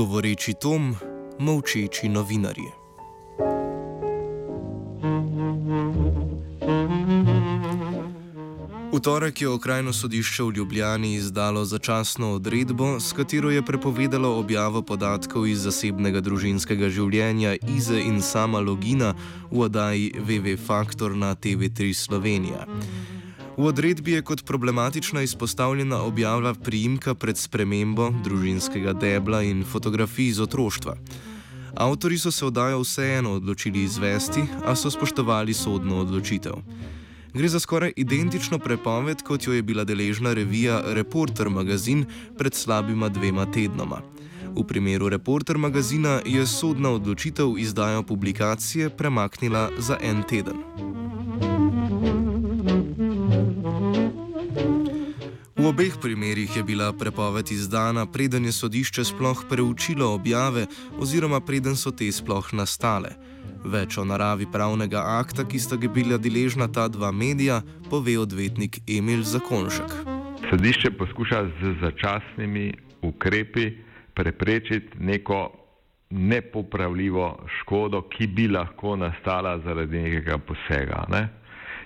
Govoreči Tom, molčeči novinarji. V torek je okrajno sodišče v Ljubljani izdalo začasno odredbo, s katero je prepovedalo objavo podatkov iz zasebnega družinskega življenja Ize in sama Logina v oddaji VV Faktor na TV3 Slovenija. V odredbi je kot problematična izpostavljena objava priimka pred spremembo družinskega debla in fotografij iz otroštva. Avtori so se oddajo vseeno odločili izvesti, a so spoštovali sodno odločitev. Gre za skoraj identično prepoved, kot jo je bila deležna revija Reporter magazin pred slabima dvema tednoma. V primeru Reporter magazina je sodna odločitev izdajo publikacije premaknila za en teden. V obeh primerih je bila prepoved izdana, preden je sodišče sploh preučilo objave oziroma preden so te sploh nastale. Več o naravi pravnega akta, ki sta ga bila deležna ta dva medija, pove odvetnik Emil Zakonšek. Sodišče poskuša z začasnimi ukrepi preprečiti neko nepopravljivo škodo, ki bi lahko nastala zaradi nekega posega. Ne?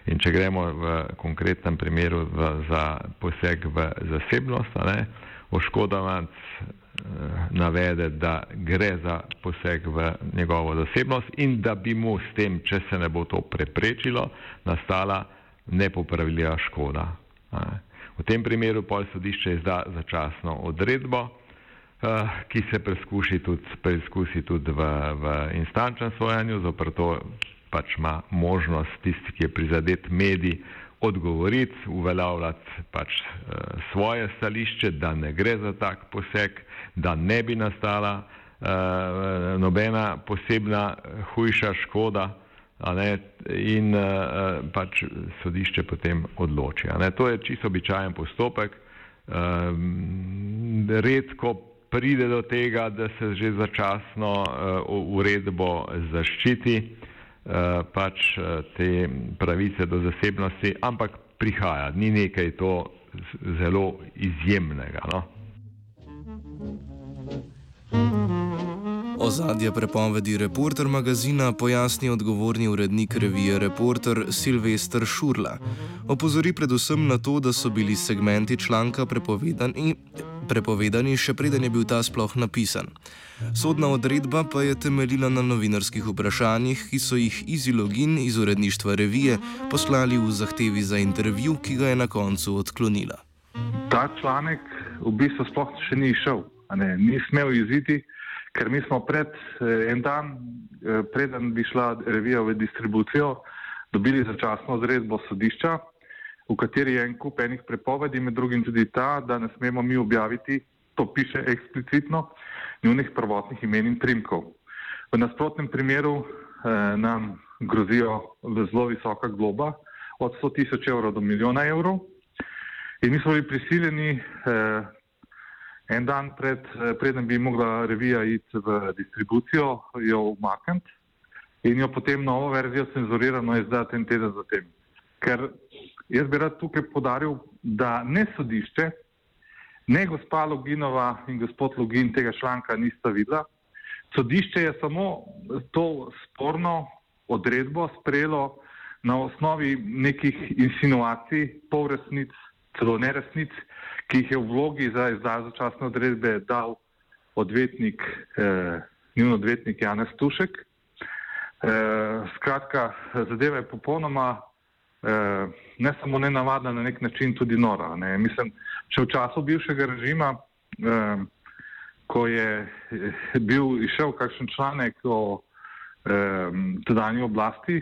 In če gremo v konkretnem primeru v, za poseg v zasebnost, ne, oškodovanc eh, navede, da gre za poseg v njegovo zasebnost in da bi mu s tem, če se ne bo to preprečilo, nastala nepopravljiva škoda. Ne. V tem primeru pol sodišče izda začasno odredbo, eh, ki se preizkusi tudi, preizkusi tudi v, v instančnem sojenju, zopr to pač ima možnost tisti, ki je prizadet medij, odgovoriti, uveljavljati pač uh, svoje stališče, da ne gre za tak poseg, da ne bi nastala uh, nobena posebna hujša škoda ne, in uh, pač sodišče potem odloči. To je čisto običajen postopek. Uh, redko pride do tega, da se že začasno uh, uredbo zaščiti. Eh, pač eh, te pravice do zasebnosti, ampak prihaja, ni nekaj to zelo izjemnega. No? Ozadje prepovedi Reporter magazina pojasni odgovorni urednik revije Reporter Silvestr Šurla. Opozori predvsem na to, da so bili segmenti članka prepovedani, prepovedani še preden je bil ta sploh napisan. Sodna odredba pa je temeljila na novinarskih vprašanjih, ki so jih Izilogin iz uredništva revije poslali v zahtevi za intervju, ki ga je na koncu odklonila. Ta članek v bistvu sploh še ni šel, ni smel iziti ker mi smo pred eh, en dan, eh, preden bi šla revija v distribucijo, dobili začasno odredbo sodišča, v kateri je en kup enih prepovedi, med drugim tudi ta, da ne smemo mi objaviti, to piše eksplicitno, njunih prvotnih imen in primkov. V nasprotnem primeru eh, nam grozijo zelo visoka globa od 100 tisoč evrov do milijona evrov. In mi smo bili prisiljeni eh, En dan pred, eh, preden bi mogla revija iti v distribucijo, jo umakniti in jo potem novo verzijo cenzurirano izdati en teden zatem. Ker jaz bi rad tukaj podaril, da ne sodišče, ne gospa Loginova in gospod Login tega članka nista videla. Sodišče je samo to sporno odredbo sprejelo na osnovi nekih insinuacij, pol resnic, celo neresnic, ki jih je v vlogi za izdajo začasne odredbe dal odvetnik, eh, njun odvetnik Janez Tušek. Eh, skratka, zadeva je popolnoma ne samo nenavadna, na nek način tudi nora. Ne. Mislim, če v času bivšega režima, eh, ko je eh, bil išel kakšen članek o eh, tedanji oblasti,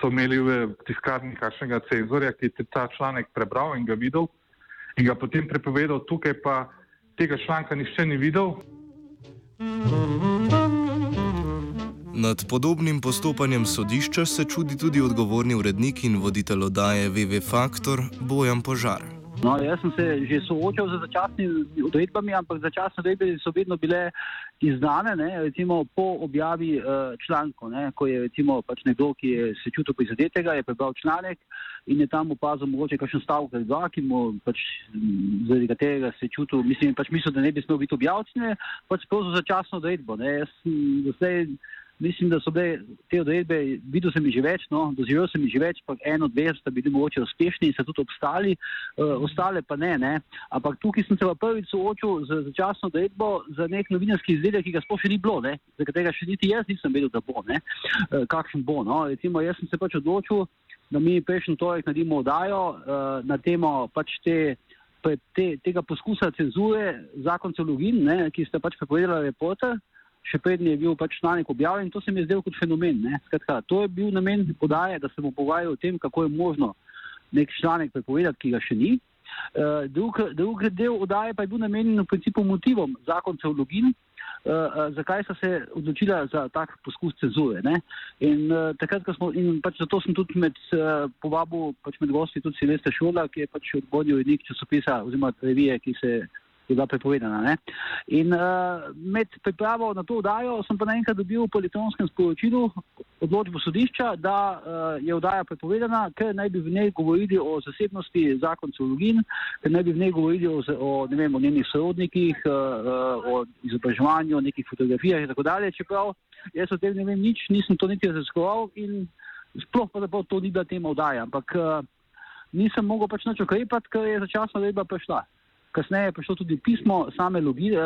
so imeli v tiskarni kakšnega cenzorja, ki je ta članek prebral in ga videl in ga potem prepovedal, tukaj pa tega članka nišče ni videl. Nad podobnim postopanjem sodišča se čudi tudi odgovorni urednik in voditelj oddaje VV Faktor Bojan Požar. No, jaz sem se že soočal z začasnimi odredbami, ampak začasne odredbe so vedno bile izdane, ne, recimo po objavi uh, člankov, ne, ko je recimo pač nekdo, ki je se čutil prizadetega, je prebral članek in je tam opazil mogoče kakšen stavek ali dva, ki mu pač zaradi katerega se je čutil, mislim, pač mislil, da ne bi smel biti objavljen, pač prosil začasno odredbo. Ne, jaz sem doslej mislim, da so bile te odredbe, videl sem jih že več, no, doživel sem jih že več, pa eno, dve sta bili mogoče uspešni in so tudi obstali, uh, ostale pa ne, ne. Ampak tukaj sem se pa prvič soočil z začasno odredbo za nek novinarski izdelek, ki ga sploh še ni bilo, ne, za katerega še niti jaz nisem vedel, da bo, ne, uh, kakšen bo. No. Recimo, jaz sem se pač odločil, da mi prejšnji torek naredimo oddajo uh, na temo pač te. Te, tega poskusa cenzure, zakon celogin, ki ste pač prepovedali reporter, uh, še prednji je bil pač članek objavljen to se mi je zdel kot fenomen. Skratka, to je bil namen podaje, da se bomo pogovarjali o tem, kako je možno nek članek prepovedati, ki ga še ni. Uh, drug, drug del oddaje pa je bil namenjen v principu motivom zakoncev login, uh, zakaj so se odločila za tak poskus cenzure. Ne? In uh, takrat, ko smo, in pač zato sem tudi med uh, povabil, pač med gosti tudi Silvestra Šola, ki je pač odbodil urednik časopisa oziroma revije, ki se je bila prepovedana. Ne? In uh, med pripravo na to vdajo sem pa naenkrat dobil po elektronskem sporočilu odločbo sodišča, da uh, je vdaja prepovedana, ker naj bi v njej govorili o zasebnosti zakoncev login, ker naj bi v njej govorili o, o, vem, o njenih sorodnikih, uh, o izobraževanju, o nekih fotografijah in tako dalje. Čeprav jaz o tem ne vem nič, nisem to niti raziskoval in sploh pa to ni bila tema vdaja. Ampak uh, nisem mogel pač ukrepati, ker je začasno vedba prišla. Kasneje je prišlo tudi pismo same logine,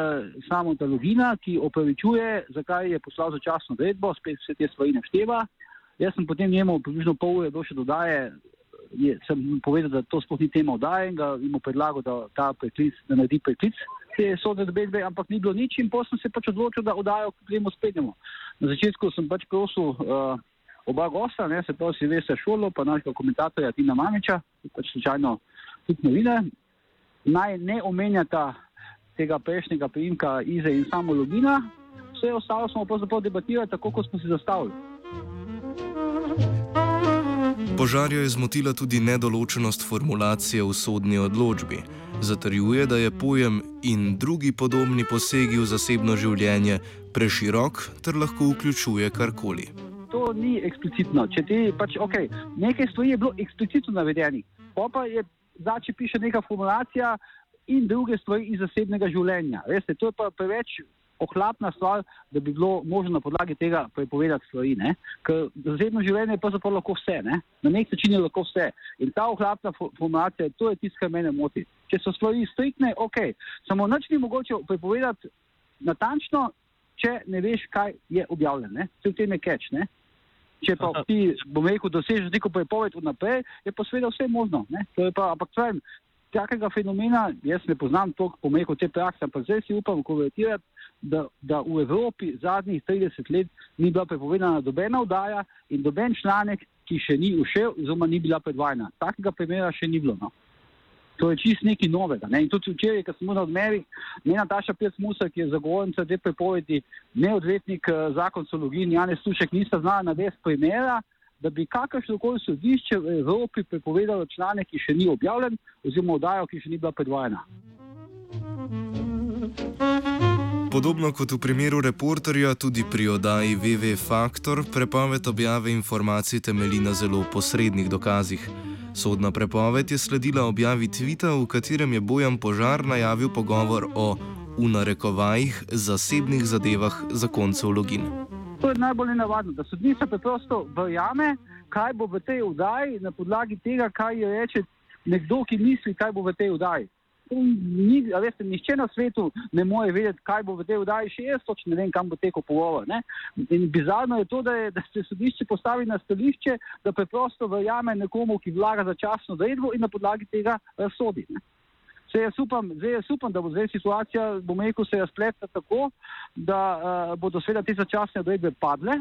samo ta logina, ki opravičuje, zakaj je poslal začasno vedbo, spet vse te stvari našteva. Jaz sem potem njemu približno pol ure došel do daje, je, sem povedal, da to sploh ni tema vdaje in ga jim predlagal, da ta preklic, da naredi preklic te sodne dobedbe, ampak ni bilo nič in potem sem se pač odločil, da vdajo gremo spetnemo. Na začetku sem pač prosil uh, oba gosta, ne, se pravi Silvestra Šolo, pa našega komentatorja Tina Mamiča, pač slučajno tudi novine, naj ne omenjata tega prejšnjega primka Ize in samo Logina, vse ostalo smo pa debatirali tako, kot smo si zastavili. Požarjo je zmotila tudi nedoločenost formulacije v sodni odločbi. Zatrjuje, da je pojem in drugi podobni posegi v zasebno življenje preširok ter lahko vključuje karkoli. To ni eksplicitno. Če ti pač, ok, nekaj stvari je bilo eksplicitno navedenih, pa je znači piše neka formulacija in druge stvari iz zasebnega življenja. Veste, to je pa preveč ohlapna stvar, da bi bilo možno na podlagi tega prepovedati stvari. Ne? Ker zasebno življenje je pa zapravo lahko vse, ne? na nek način je lahko vse. In ta ohlapna formulacija, to je tisto, kar mene moti. Če so stvari striktne, ok, samo noč ni mogoče prepovedati natančno, če ne veš, kaj je objavljeno. Vse v tem je keč. Če pa ti, bom rekel, dosežeš neko prepoved vnaprej, je pa seveda vse možno. Pa, ampak tvojim, takega fenomena, jaz ne poznam toliko, bom rekel, te prakse, ampak zdaj si upam komentirati, da, da v Evropi zadnjih 30 let ni bila prepovedana dobena vdaja in doben članek, ki še ni ušel, oziroma ni bila predvajana. Takega primera še ni bilo. No. To je čist nekaj novega. Ne? In tudi včeraj, ko smo na odmeri, ne Nataša Pirc-Musa, ki je zagovornica te prepovedi, ne odvetnik eh, zakon Sologin, Janez Stušek, nista znala navesti primera, da bi kakršno koli sodišče v Evropi prepovedalo članek, ki še ni objavljen, oziroma oddajo, ki še ni bila predvajana. Podobno kot v primeru reporterja, tudi pri oddaji VV Faktor prepoved objave informacij temelji na zelo posrednih dokazih. Sodna prepoved je sledila objavi tvita, v katerem je Bojan Požar najavil pogovor o, v narekovajih, zasebnih zadevah zakoncev login. To je najbolj nenavadno, da sodnica preprosto verjame, kaj bo v tej vdaji, na podlagi tega, kaj je reče nekdo, ki misli, kaj bo v tej vdaji. Ni, veste, nišče na svetu ne more vedeti, kaj bo v tej vdaji, še jaz točno ne vem, kam bo tekel pogovor. Ne? In bizarno je to, da, je, da se sodišče postavi na stališče, da preprosto verjame nekomu, ki vlaga začasno zredbo in na podlagi tega razsodi. Ne? Zdaj jaz, upam, zdaj jaz upam, da bo zdaj situacija, bom rekel, se razpletla tako, da uh, bodo seveda te začasne odredbe padle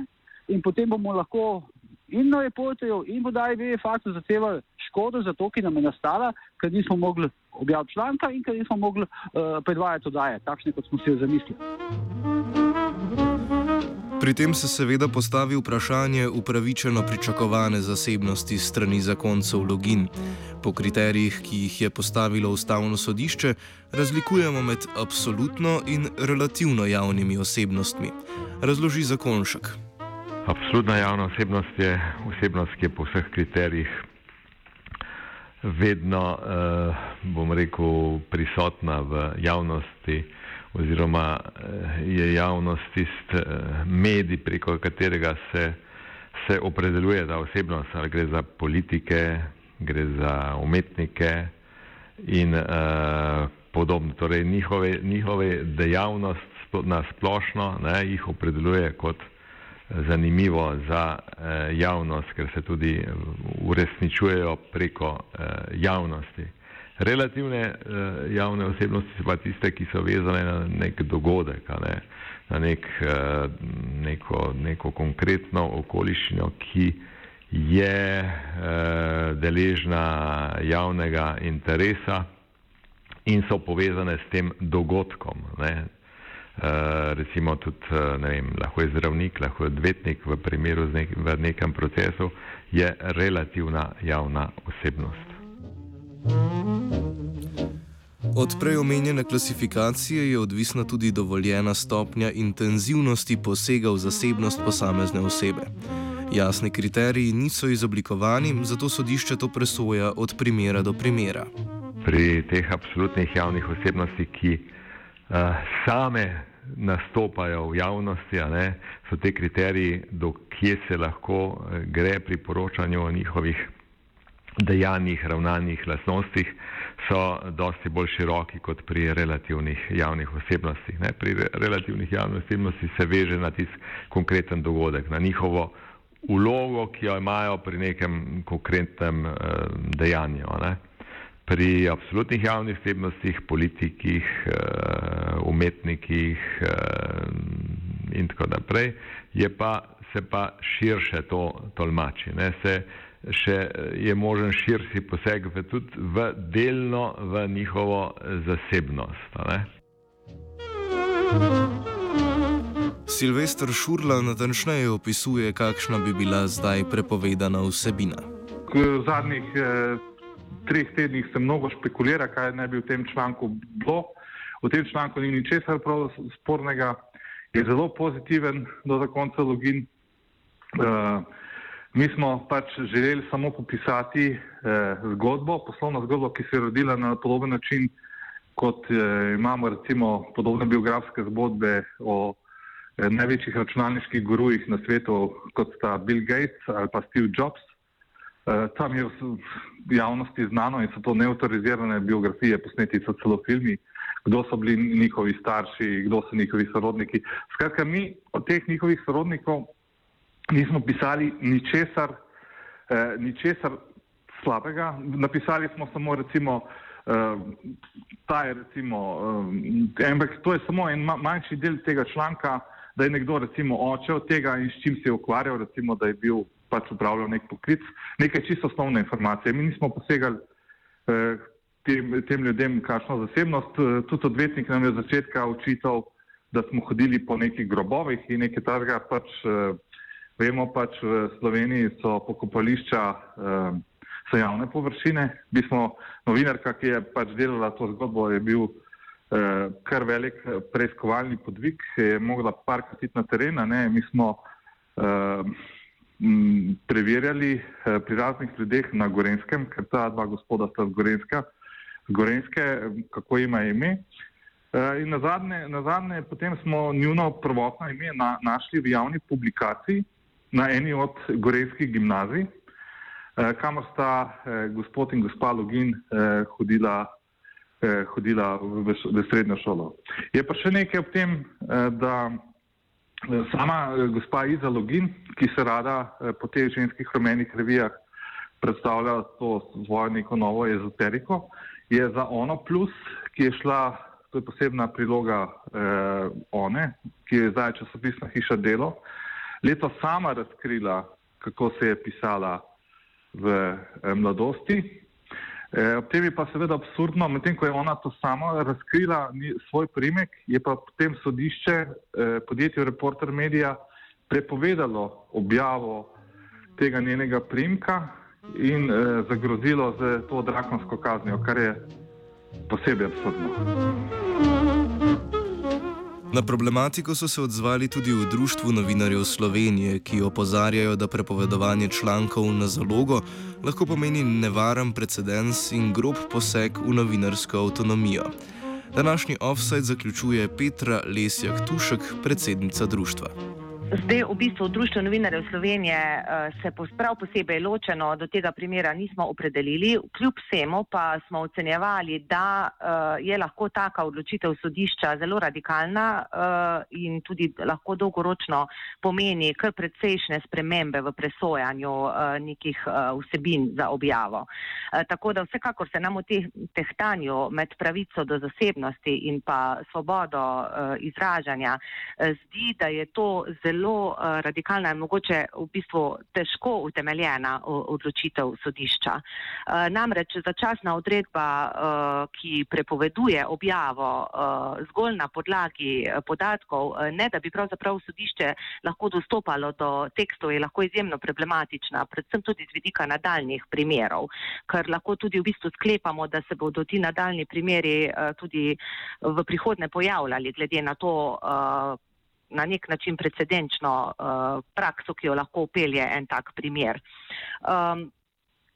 in potem bomo lahko in na reporterju in vodaji VFA-cu zahtevali škodo za to, ki nam je nastala, ker nismo mogli objaviti članka in ker nismo mogli uh, predvajati oddaje, takšne, kot smo si jo zamislili. Pri tem se seveda postavi vprašanje upravičeno pričakovane zasebnosti strani zakoncev login. Po kriterijih, ki jih je postavilo ustavno sodišče, razlikujemo med absolutno in relativno javnimi osebnostmi. Razloži zakonšek. Absolutna javna osebnost je osebnost, ki je po vseh kriterijih vedno, eh, bom rekel, prisotna v javnosti oziroma eh, je javnost tist eh, medij, preko katerega se, se opredeljuje ta osebnost, ali gre za politike, gre za umetnike in eh, podobno. Torej njihove, njihove dejavnost na splošno ne, jih opredeljuje kot zanimivo za eh, javnost, ker se tudi uresničujejo preko eh, javnosti. Relativne eh, javne osebnosti so pa tiste, ki so vezane na nek dogodek, ne, na nek, eh, neko, neko konkretno okoliščino, ki je eh, deležna javnega interesa in so povezane s tem dogodkom. Ne. Uh, recimo tudi, ne vem, lahko je zdravnik, lahko je odvetnik v primeru nek, v nekem procesu, je relativna javna osebnost. Od prej omenjene klasifikacije je odvisna tudi dovoljena stopnja intenzivnosti posega v zasebnost posamezne osebe. Jasni kriteriji niso izoblikovani, zato sodišče to presoja od primera do primera. Pri teh absolutnih javnih osebnostih, ki uh, same nastopajo v javnosti, ne, so te kriteriji, do kje se lahko uh, gre pri poročanju o njihovih dejanjih, ravnanjih, lasnostih, so dosti bolj široki kot pri relativnih javnih osebnostih. Ne. Pri re relativnih javnih osebnostih se veže na tisti konkreten dogodek, na njihovo ulogo, ki jo imajo pri nekem konkretnem uh, dejanju. Ne pri absolutnih javnih osebnostih, politikih, eh, umetnikih eh, in tako naprej, pa, se pa širše to tolmači. Ne, se še je možen širši poseg v, tudi v delno v njihovo zasebnost. Ne. Silvestr Šurla natančneje opisuje, kakšna bi bila zdaj prepovedana vsebina. V zadnjih eh, treh tednih se mnogo špekulira, kaj naj bi v tem članku bilo. V tem članku ni ničesar prav spornega, je zelo pozitiven do zakonca login. Uh, mi smo pač želeli samo popisati uh, zgodbo, poslovno zgodbo, ki se je rodila na podoben način, kot uh, imamo recimo podobne biografske zgodbe o uh, največjih računalniških gurujih na svetu, kot sta Bill Gates ali pa Steve Jobs. Uh, tam je v javnosti znano in so to neautorizirane biografije, posneti so celo filmi, kdo so bili njihovi starši, kdo so njihovi sorodniki. Skratka, mi od teh njihovih sorodnikov nismo pisali ničesar, uh, ničesar slabega. Napisali smo samo recimo, uh, ta je recimo, uh, ampak to je samo en ma manjši del tega članka, da je nekdo recimo oče od tega in s čim se je ukvarjal, recimo, da je bil pač upravljal nek poklic, nekaj čisto osnovne informacije. Mi nismo posegali eh, tem, tem ljudem kakšno zasebnost. Eh, tudi odvetnik nam je od začetka učital, da smo hodili po nekih grobovih in nekaj takega. Pač, eh, vemo pač v Sloveniji so pokopališča eh, so javne površine. Mi smo novinarka, ki je pač delala to zgodbo, je bil eh, kar velik preiskovalni podvig, je mogla parkati na terena. Ne? Mi smo eh, preverjali eh, pri raznih ljudeh na Gorenskem, ker ta dva gospoda sta z Gorenska, z Gorenske, kako ima ime. Eh, in na zadnje, na zadnje potem smo njuno prvotno ime na, našli v javni publikaciji na eni od gorenskih gimnazij, eh, kamor sta gospod in gospa Login hodila hodila v, v, v srednjo šolo. Je pa še nekaj ob tem, da sama eh, gospa Iza Login, ki se rada eh, po teh ženskih rumenih revijah predstavlja to svojo neko novo ezoteriko, je za ono plus, ki je šla, to je posebna priloga eh, one, ki je zdaj časopisna hiša delo, leto sama razkrila, kako se je pisala v eh, mladosti. Eh, ob tem je pa seveda absurdno, medtem ko je ona to sama razkrila, ni, svoj primek, je pa potem sodišče eh, podjetju Reporter Media prepovedalo objavo tega njenega primka in eh, zagrozilo z to drakonsko kaznijo, kar je posebej absurdno. Na problematiko so se odzvali tudi v Društvu novinarjev Slovenije, ki opozarjajo, da prepovedovanje člankov na zalogo lahko pomeni nevaren precedens in grob poseg v novinarsko avtonomijo. Današnji offside zaključuje Petra Lesjak Tušek, predsednica društva. Zdaj, v bistvu, Društvo novinarjev Slovenije se prav posebej ločeno do tega primera nismo opredelili, kljub vsemu pa smo ocenjevali, da je lahko taka odločitev sodišča zelo radikalna in tudi lahko dolgoročno pomeni kar precejšnje spremembe v presojanju nekih vsebin za objavo. Tako da vsekakor se nam v teh tehtanju med pravico do zasebnosti in pa svobodo izražanja zdi, da je to zelo zelo uh, radikalna in mogoče v bistvu težko utemeljena odločitev sodišča. Uh, namreč začasna odredba, uh, ki prepoveduje objavo zgolj na podlagi podatkov, ne da bi pravzaprav sodišče lahko dostopalo do tekstov, je lahko izjemno problematična, predvsem tudi z vidika nadaljnih primerov, ker lahko tudi v bistvu sklepamo, da se bodo ti nadaljni primeri tudi v prihodne pojavljali, glede na to, na nek način precedenčno uh, prakso, ki jo lahko upelje en tak primer. Um,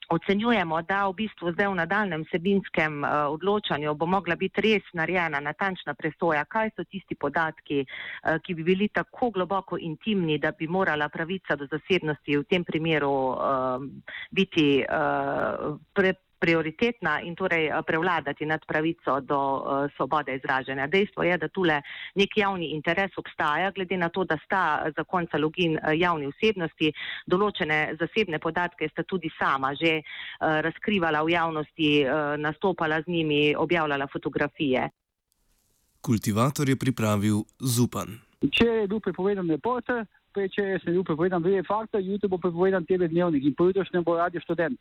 Ocenjujemo, da v bistvu zdaj v nadaljem sebinskem uh, odločanju bo mogla biti res narejena natančna presoja, kaj so tisti podatki, uh, ki bi bili tako globoko intimni, da bi morala pravica do zasebnosti v tem primeru uh, biti uh, pre, prioritetna in torej prevladati nad pravico do uh, svobode izražanja. Dejstvo je, da tule nek javni interes obstaja, glede na to, da sta zakonca login javni osebnosti, določene zasebne podatke sta tudi sama že razkrivala v javnosti, nastopala z njimi, objavljala fotografije. Kultivator je pripravil Zupan. Če je bil prepovedan reporter, če je bil prepovedan VF faktor, jutri bo prepovedan TV dnevnik in pojutrišnjem bo radio študent.